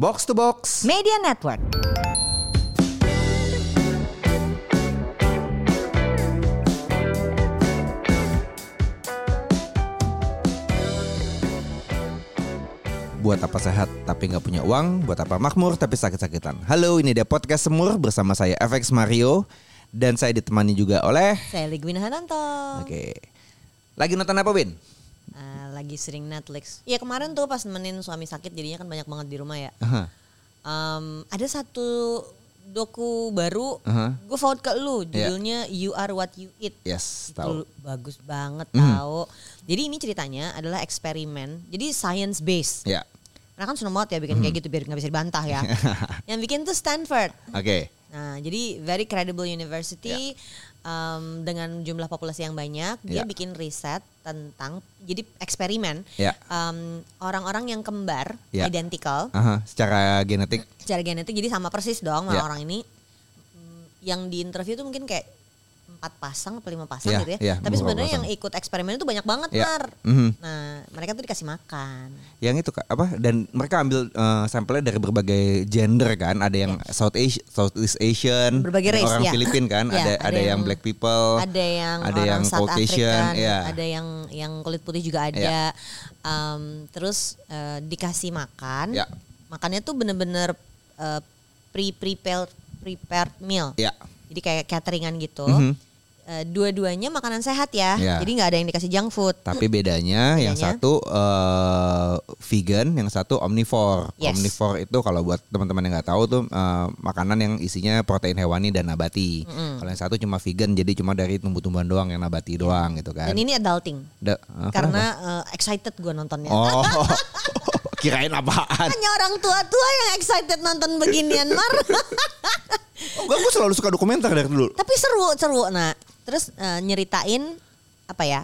Box to Box. Media Network. Buat apa sehat tapi nggak punya uang? Buat apa makmur tapi sakit-sakitan? Halo, ini dia podcast Semur bersama saya FX Mario dan saya ditemani juga oleh Saya Ligwin Hananto. Oke. Lagi nonton apa, Win? Ah, lagi sering Netflix. Ya kemarin tuh pas nemenin suami sakit jadinya kan banyak banget di rumah ya. Aha. Em, ada satu doku baru, Aha. gue forward ke lu, Iya. judulnya You Are What You Eat. Yes, Itu tahu. bagus banget Mhm. tahu. Jadi ini ceritanya adalah eksperimen, jadi science based. Ya. Karena kan seneng banget ya bikin kayak gitu biar nggak bisa dibantah ya. Yang bikin tuh Stanford. Oke. Nah, jadi very credible university um, dengan jumlah populasi yang banyak, dia Ya. bikin riset tentang jadi eksperimen Ya. um, orang-orang yang kembar, Ya. identical, Aha, secara genetik. secara genetik jadi sama persis dong sama Ya. orang ini. Hmm, Yang di interview tuh mungkin kayak empat pasang atau lima pasang Ya, gitu ya. ya, Tapi sebenarnya yang ikut eksperimen itu banyak banget, Ya. Nar. Mhm. Nah, mereka tuh dikasih makan. Yang itu Kak, apa? Dan mereka ambil eh, sampelnya dari berbagai gender kan. Ada yang South Asia, Southeast Asian, Berbagai race, orang ya. Filipin kan, Ya, ada, ada ada yang, yang- black people, ada yang ada orang yang South Caucasian, African, ya. ada yang yang kulit putih juga ada. Ya. Um, terus eh, dikasih makan. Ya. Makannya tuh bener-bener eh, pre-prepared prepared meal. Ya. Jadi kayak cateringan gitu. Mhm. Eh, dua-duanya makanan sehat ya. Ya. Jadi nggak ada yang dikasih junk food. Tapi bedanya, yang Bedanya? satu eh, vegan, yang satu omnivore. Yes. Omnivore itu kalau buat teman-teman yang nggak tahu tuh eh, makanan yang isinya protein hewani dan nabati. Kalau yang satu cuma vegan, jadi cuma dari tumbuh-tumbuhan doang yang nabati doang gitu kan. Dan ini adulting. Da- eh, Karena eh, excited gue nontonnya. Oh, kirain apaan? Hanya orang tua-tua yang excited nonton beginian, Mar. Oh, gue gue selalu suka dokumenter dari dulu. Tapi seru, seru. Nah, terus eh, nyeritain apa ya?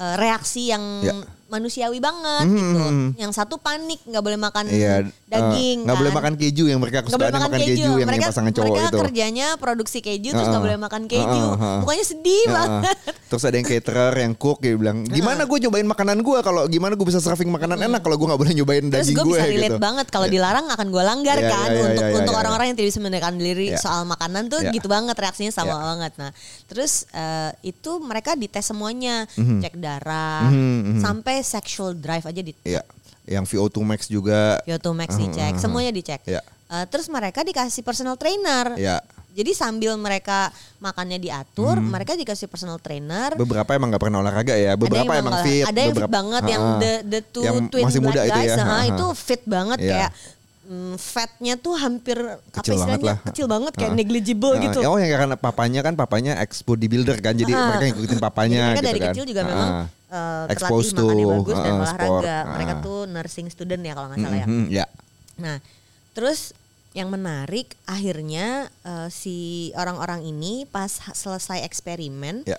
eh, reaksi yang Ya. Manusiawi banget Hmm, gitu. hmm, hmm. Yang satu panik nggak boleh makan Iya, eh, daging, nggak boleh kan. makan keju yang mereka kesukaannya makan makan keju, yang, mereka, pasangan cowok mereka itu. kerjanya produksi keju terus nggak Heeh. boleh makan keju. Heeh, heeh. Pokoknya sedih Heeh. banget. Terus ada yang caterer, yang cook dia bilang, gimana gue nyobain makanan gue kalau gimana gue bisa serving makanan enak kalau gue nggak boleh nyobain Terus daging gue gue bisa relate gitu. banget kalau dilarang akan gue langgar Iya, kan iya, iya, untuk iya, untuk iya, orang-orang yang tidak bisa menekan diri Iya. soal makanan tuh Iya. gitu banget reaksinya sama Iya. banget. Nah, terus eh, itu mereka dites semuanya, Mhm. cek darah, Mhm, mhm. Sampai sexual drive aja di Iya, yang VO2 max juga. VO2 max dicek, semuanya dicek. Iya. Eh, terus mereka dikasih personal trainer. Iya. Jadi sambil mereka makannya diatur, Mhm. mereka dikasih personal trainer. Beberapa emang nggak pernah olahraga ya, beberapa ada yang emang malah- fit, ada yang beberapa fit banget yang Heeh. the the two Yang twin masih muda black itu guys ya. itu fit banget Iya. kayak mm, fatnya tuh hampir apa Kecil banget istilahnya lah. kecil banget kayak Heeh. negligible Heeh. gitu. Oh yang karena papanya kan papanya ex bodybuilder kan, jadi Ah. mereka ngikutin papanya mereka gitu dari kan. kecil juga memang Heeh. eh, Exposed terlatih makannya to, bagus dan heeh, olahraga. sport. Mereka tuh nursing student ya kalau nggak salah ya. Mhm, ya. Nah, terus yang menarik akhirnya eh, si orang-orang ini pas selesai eksperimen Ya.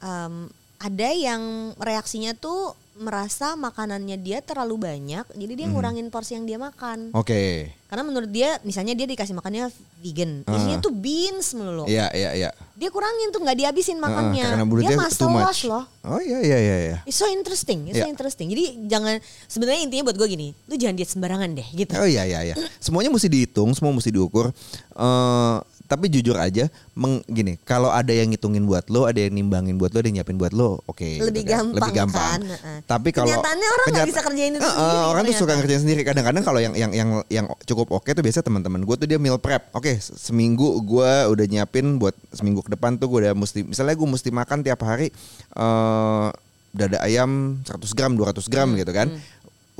em, ada yang reaksinya tuh merasa makanannya dia terlalu banyak, jadi dia Mhm. ngurangin porsi yang dia makan. Oke. Karena menurut dia, misalnya dia dikasih makannya vegan, Ah. isinya tuh beans melulu. Iya, iya, iya. Dia kurangin tuh nggak dihabisin makannya. Heeh, karena dia dia master loh. Oh iya, iya, iya, iya. It's so interesting, it's so Iya. interesting. Jadi jangan sebenarnya intinya buat gue gini, lu jangan diet sembarangan deh gitu. Oh iya iya iya. Semuanya mesti dihitung, semua mesti diukur. Eh tapi jujur aja, meng, gini, kalau ada yang ngitungin buat lo, ada yang nimbangin buat lo, ada yang nyiapin buat lo, oke. Lebih gitu kan. gampang Lebih gampang. kan? Tapi kalau Kenyataannya orang nggak bisa kerjain itu Heeh, sendiri Orang tuh suka ternyata. ngerjain sendiri. Kadang-kadang kalau yang yang yang yang cukup oke tuh biasanya teman-teman gue tuh dia meal prep. Oke, se- seminggu gue udah nyiapin buat seminggu ke depan tuh gue udah mesti, misalnya gue mesti makan tiap hari eh dada ayam 100 gram, 200 gram Hmm, gitu kan.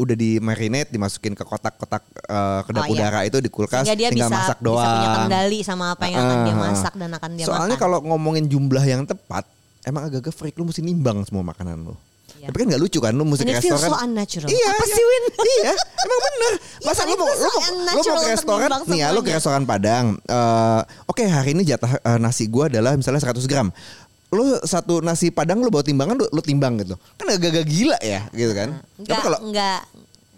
Udah di marinate, dimasukin ke kotak-kotak eh, kedap Oh, iya. udara itu di kulkas, Sehingga dia tinggal bisa, masak bisa punya doang. kendali sama apa yang akan dia Ah. masak dan akan dia Soalnya kalau ngomongin jumlah yang tepat, emang agak-agak freak lu mesti nimbang semua makanan lu. Iya. Tapi kan nggak lucu kan lu mesti ke restoran. so unnatural. Iya, Apa iya. sih, Win? iya, emang bener. Masa lu mau so lu mau, lu mau ke restoran nih ya, lu ke restoran Padang. Eh, Oke, hari ini jatah eh, nasi gua adalah misalnya 100 gram. Lu satu nasi Padang lu bawa timbangan lu, lu timbang gitu. Kan agak-agak gila ya, gitu kan. Enggak, Tapi kalau enggak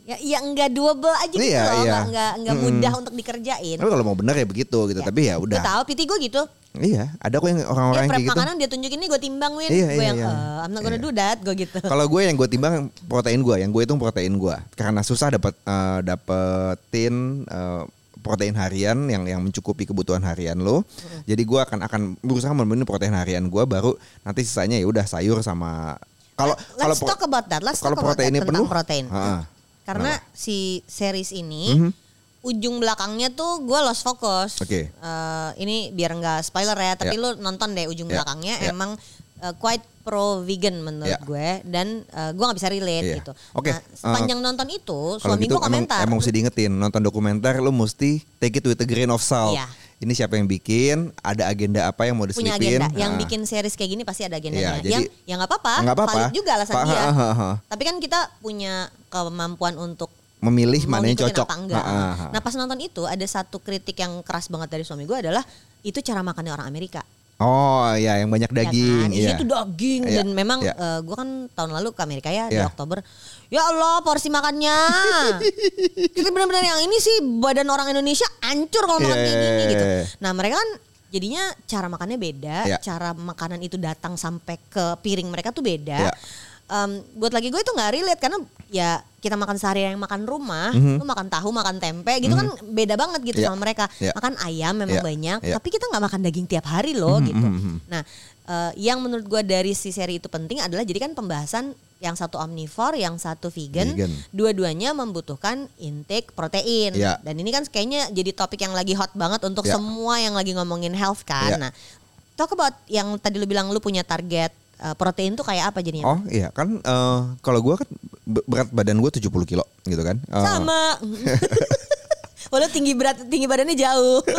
Ya, ya enggak double aja gitu Iya, loh, iya. enggak enggak, mudah untuk dikerjain. Tapi kalau mau bener ya begitu gitu. Ya. Tapi ya Gue udah. tahu PT gue gitu. Iya, ada kok yang orang-orang yang prep kayak gitu. makanan dia tunjukin nih gue timbang Win. Iya, gue iya, yang iya. "Eh, I'm not gonna Iya. do that, gue gitu. Kalau gue yang gue timbang protein gue, yang gue hitung protein gue. Karena susah dapat eh, dapetin eh, protein harian yang yang mencukupi kebutuhan harian lo. Jadi gue akan akan berusaha memenuhi protein harian gue baru nanti sisanya ya udah sayur sama kalau kalau talk about that. Let's kalau talk about that proteinnya penuh, protein. ha-ha. Karena si series ini Mhm. ujung belakangnya tuh gue lost focus. Oke. Eh, ini biar nggak spoiler ya, tapi Ya. lu nonton deh ujung Ya, belakangnya ya. emang eh, quite pro vegan menurut Ya. gue dan eh, gue nggak bisa relate Iya. gitu. Oke, Nah, sepanjang nonton itu suami gitu gue emang, komentar. emang mesti diingetin nonton dokumenter lu mesti take it with a grain of salt. Iya. Ini siapa yang bikin? Ada agenda apa yang mau punya diselipin? agenda. Yang Nah. bikin series kayak gini pasti ada agendanya. Iya, yang jadi- ya nggak apa-apa. Nggak apa-apa. Valid juga alasan Pa- dia. ha, ha, ha. Tapi kan kita punya kemampuan untuk memilih mana yang cocok. apa enggak. Ha, ha, ha. Nah pas nonton itu ada satu kritik yang keras banget dari suami gue adalah itu cara makannya orang Amerika. Oh ya, yang banyak Ya daging. kan? Isinya iya. tuh daging Iya, dan memang iya. gue kan tahun lalu ke Amerika ya di Iya. Oktober. Ya Allah porsi makannya. Kita benar-benar yang ini sih badan orang Indonesia hancur kalau makan Iya, kayak gini iya, gitu. iya. Nah mereka kan jadinya cara makannya beda, Iya. cara makanan itu datang sampai ke piring mereka tuh beda. Em, buat lagi gue itu nggak relate karena ya kita makan sehari yang makan rumah, Mhm. lu makan tahu, makan tempe gitu kan beda banget gitu Iya. sama mereka. Iya. Makan ayam memang Iya. banyak, Iya. tapi kita nggak makan daging tiap hari loh Mhm, gitu. mhm, mhm. Nah, eh, yang menurut gue dari si seri itu penting adalah jadi kan pembahasan yang satu omnivore, yang satu vegan, Vegan. dua-duanya membutuhkan intake protein. Iya. Dan ini kan kayaknya jadi topik yang lagi hot banget untuk Iya. semua yang lagi ngomongin health kan. Iya. Nah, talk about yang tadi lu bilang lu punya target eh, protein tuh kayak apa jadinya? Oh iya kan eh, kalau gua kan be- berat badan gue 70 kilo gitu kan. Eh, Sama. Walau tinggi berat tinggi badannya jauh.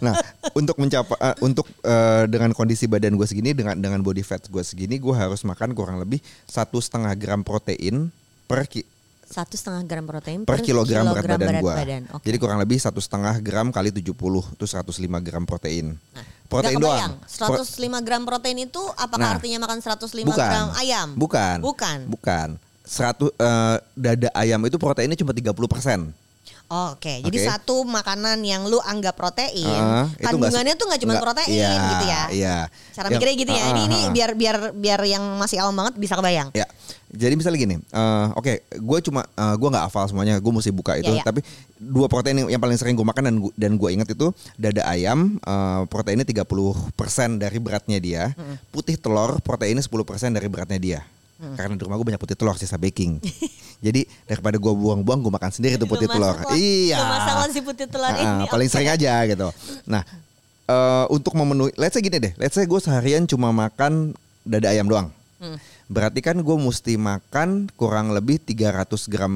Nah, untuk mencapai eh, untuk eh, dengan kondisi badan gue segini dengan dengan body fat gue segini, gue harus makan kurang lebih satu setengah gram protein per ki- Satu setengah gram protein per kilogram, berat badan gue. badan. Oke. Jadi kurang lebih satu setengah gram kali 70 itu 105 gram protein. Nah, protein nggak doang. kebayang, Pro- 105 gram protein itu apakah Nah, artinya makan 105 bukan. gram ayam? Bukan. Bukan. Bukan. 100 eh, dada ayam itu proteinnya cuma 30%. Oh, Oke, jadi Oke. satu makanan yang lu anggap protein, nggak- kandungannya tuh nggak cuma protein iya, gitu ya. Iya. Cara Yang- mikirnya gitu ya. ah, Ini ini ah, ah. biar biar biar yang masih awam banget bisa kebayang. Ya, jadi misalnya gini, eh, oke, gue cuma eh, gue nggak hafal semuanya, gue mesti buka itu. Ya, ya. Tapi dua protein yang, yang paling sering gue makan dan gu- dan gue inget itu dada ayam, eh, proteinnya 30% dari beratnya dia, putih telur proteinnya 10% dari beratnya dia. Karena di rumah gue banyak putih telur sisa baking. Jadi daripada gue buang-buang, gue makan sendiri tuh putih Lu telur. Iya. lo si putih telur ini, paling oke. sering aja gitu. Nah, eh, untuk memenuhi, let's say gini deh, let's say gue seharian cuma makan dada ayam doang. Hmm. Berarti kan gue mesti makan kurang lebih 300 gram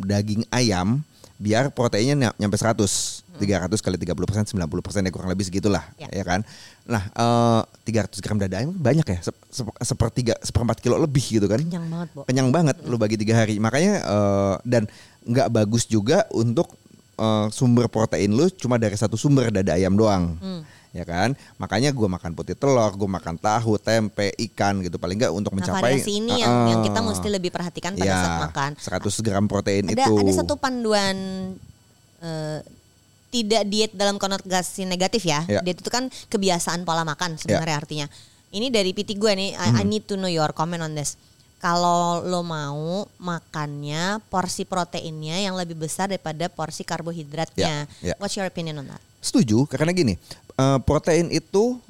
daging ayam biar proteinnya ny- nyampe 100. 300 kali 30 persen 90 persen ya kurang lebih segitulah Ya. ya, kan. Nah eh, 300 gram dada ayam banyak ya Sep- sep- sepertiga seperempat kilo lebih gitu kan. Kenyang banget, Bo. Kenyang banget lu bagi tiga hari. Makanya eh, dan nggak bagus juga untuk eh, sumber protein lu cuma dari satu sumber dada ayam doang. Hmm. Ya kan, makanya gua makan putih telur, gua makan tahu, tempe, ikan gitu paling nggak untuk Nah, mencapai variasi ini yang yang kita mesti lebih perhatikan pada ya, saat makan. 100 gram protein Ada itu. ada satu panduan eh, tidak diet dalam konotasi negatif ya. Ya. Diet itu kan kebiasaan pola makan sebenarnya artinya. Ini dari PT gue nih, I, I Hmm. need to know your comment on this. Kalau lo mau makannya porsi proteinnya yang lebih besar daripada porsi karbohidratnya. Ya, ya. What's your opinion on that? Setuju, karena gini, eh, protein itu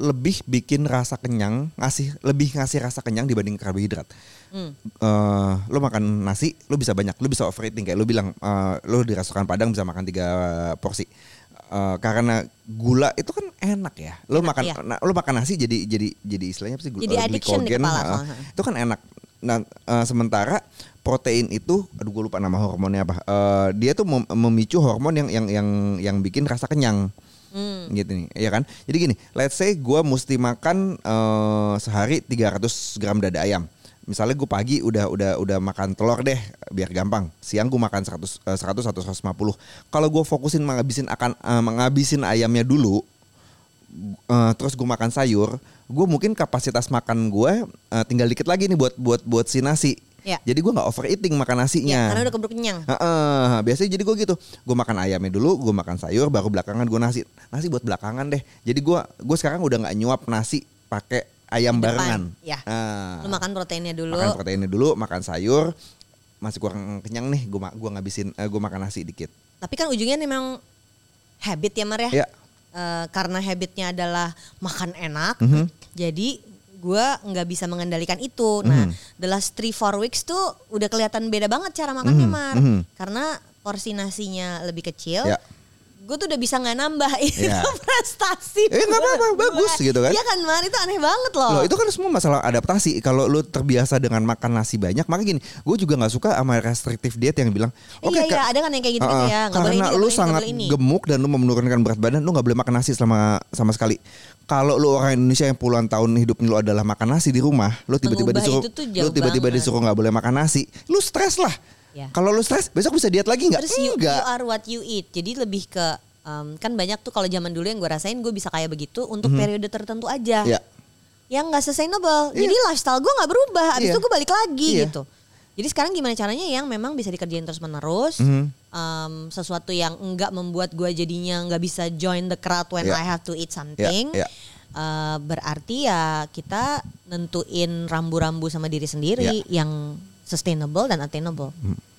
lebih bikin rasa kenyang, ngasih lebih ngasih rasa kenyang dibanding karbohidrat. Hmm. Eh, lo makan nasi, lo bisa banyak, lo bisa overeating kayak lo bilang, eh, lo di restoran Padang bisa makan tiga porsi. Eh, karena gula itu kan enak ya. Lo Enak, makan, iya. nah, lo makan nasi jadi jadi jadi istilahnya apa sih? Jadi eh, addiction di kepala soalnya. itu kan enak. Nah, eh, sementara protein itu, aduh gue lupa nama hormonnya apa. Eh, dia tuh mem- memicu hormon yang yang yang yang bikin rasa kenyang Hmm. gitu nih ya kan? Jadi gini let's say gue mesti makan eh, sehari 300 gram dada ayam. Misalnya gue pagi udah udah udah makan telur deh biar gampang. Siang gue makan 100 eh, 100 atau 150 kalau gue fokusin menghabisin akan eh, menghabisin ayamnya dulu eh, terus gue makan sayur gue mungkin kapasitas makan gue eh, tinggal dikit lagi nih buat buat buat si nasi Ya. Jadi gue nggak overeating makan Ya, nasinya. karena udah keburu kenyang. Heeh, biasanya jadi gue gitu, gue makan ayamnya dulu, gue makan sayur, baru belakangan gue nasi. Nasi buat belakangan deh. Jadi gue gue sekarang udah nggak nyuap nasi pakai ayam barengan. ya. Ah. Lu makan proteinnya dulu. makan proteinnya dulu, makan sayur, masih kurang kenyang nih, gue gue ngabisin, eh, gue makan nasi dikit. Tapi kan ujungnya memang habit ya Mar ya. Ya. Eh, karena habitnya adalah makan enak. Mhm. Jadi gua nggak bisa mengendalikan itu. Nah, Mhm. the last 3 4 weeks tuh udah kelihatan beda banget cara makannya, Mhm, Mar. mhm. Karena porsi nasinya lebih kecil. Ya. Gue tuh udah bisa nggak nambah itu Ya. prestasi. Eh, nggak apa-apa, gua. bagus gitu kan. Iya kan, Mar? Itu aneh banget loh. Loh itu kan semua masalah adaptasi. Kalau lu terbiasa dengan makan nasi banyak, maka gini, gue juga nggak suka sama restrictive diet yang bilang, oke iya, iya, Kak, ada kan yang kayak gitu-gitu uh-uh, ya. Boleh karena ini, lu boleh nggak sangat ini. gemuk dan lu mau menurunkan berat badan, lu nggak boleh makan nasi selama sama sekali. Kalau lu orang Indonesia yang puluhan tahun hidup lu adalah makan nasi di rumah, lu tiba-tiba disuruh, lu tiba-tiba disuruh nggak boleh makan nasi, lu stres lah. Ya. Kalau lu stres, besok bisa diet lagi nggak? Terus you, you are what you eat. Jadi lebih ke um, kan banyak tuh kalau zaman dulu yang gue rasain gue bisa kayak begitu untuk periode tertentu aja. Ya. Yang nggak sustainable. Iya. Jadi lifestyle gue nggak berubah. Abis Iya. itu gue balik lagi Iya. gitu. Jadi sekarang gimana caranya yang memang bisa dikerjain terus menerus. Mhm. Um, sesuatu yang enggak membuat gue jadinya nggak bisa join the crowd when Iya. I have to eat something. iya. Uh, berarti ya kita nentuin rambu-rambu sama diri sendiri Iya. yang sustainable dan attainable. Hmm.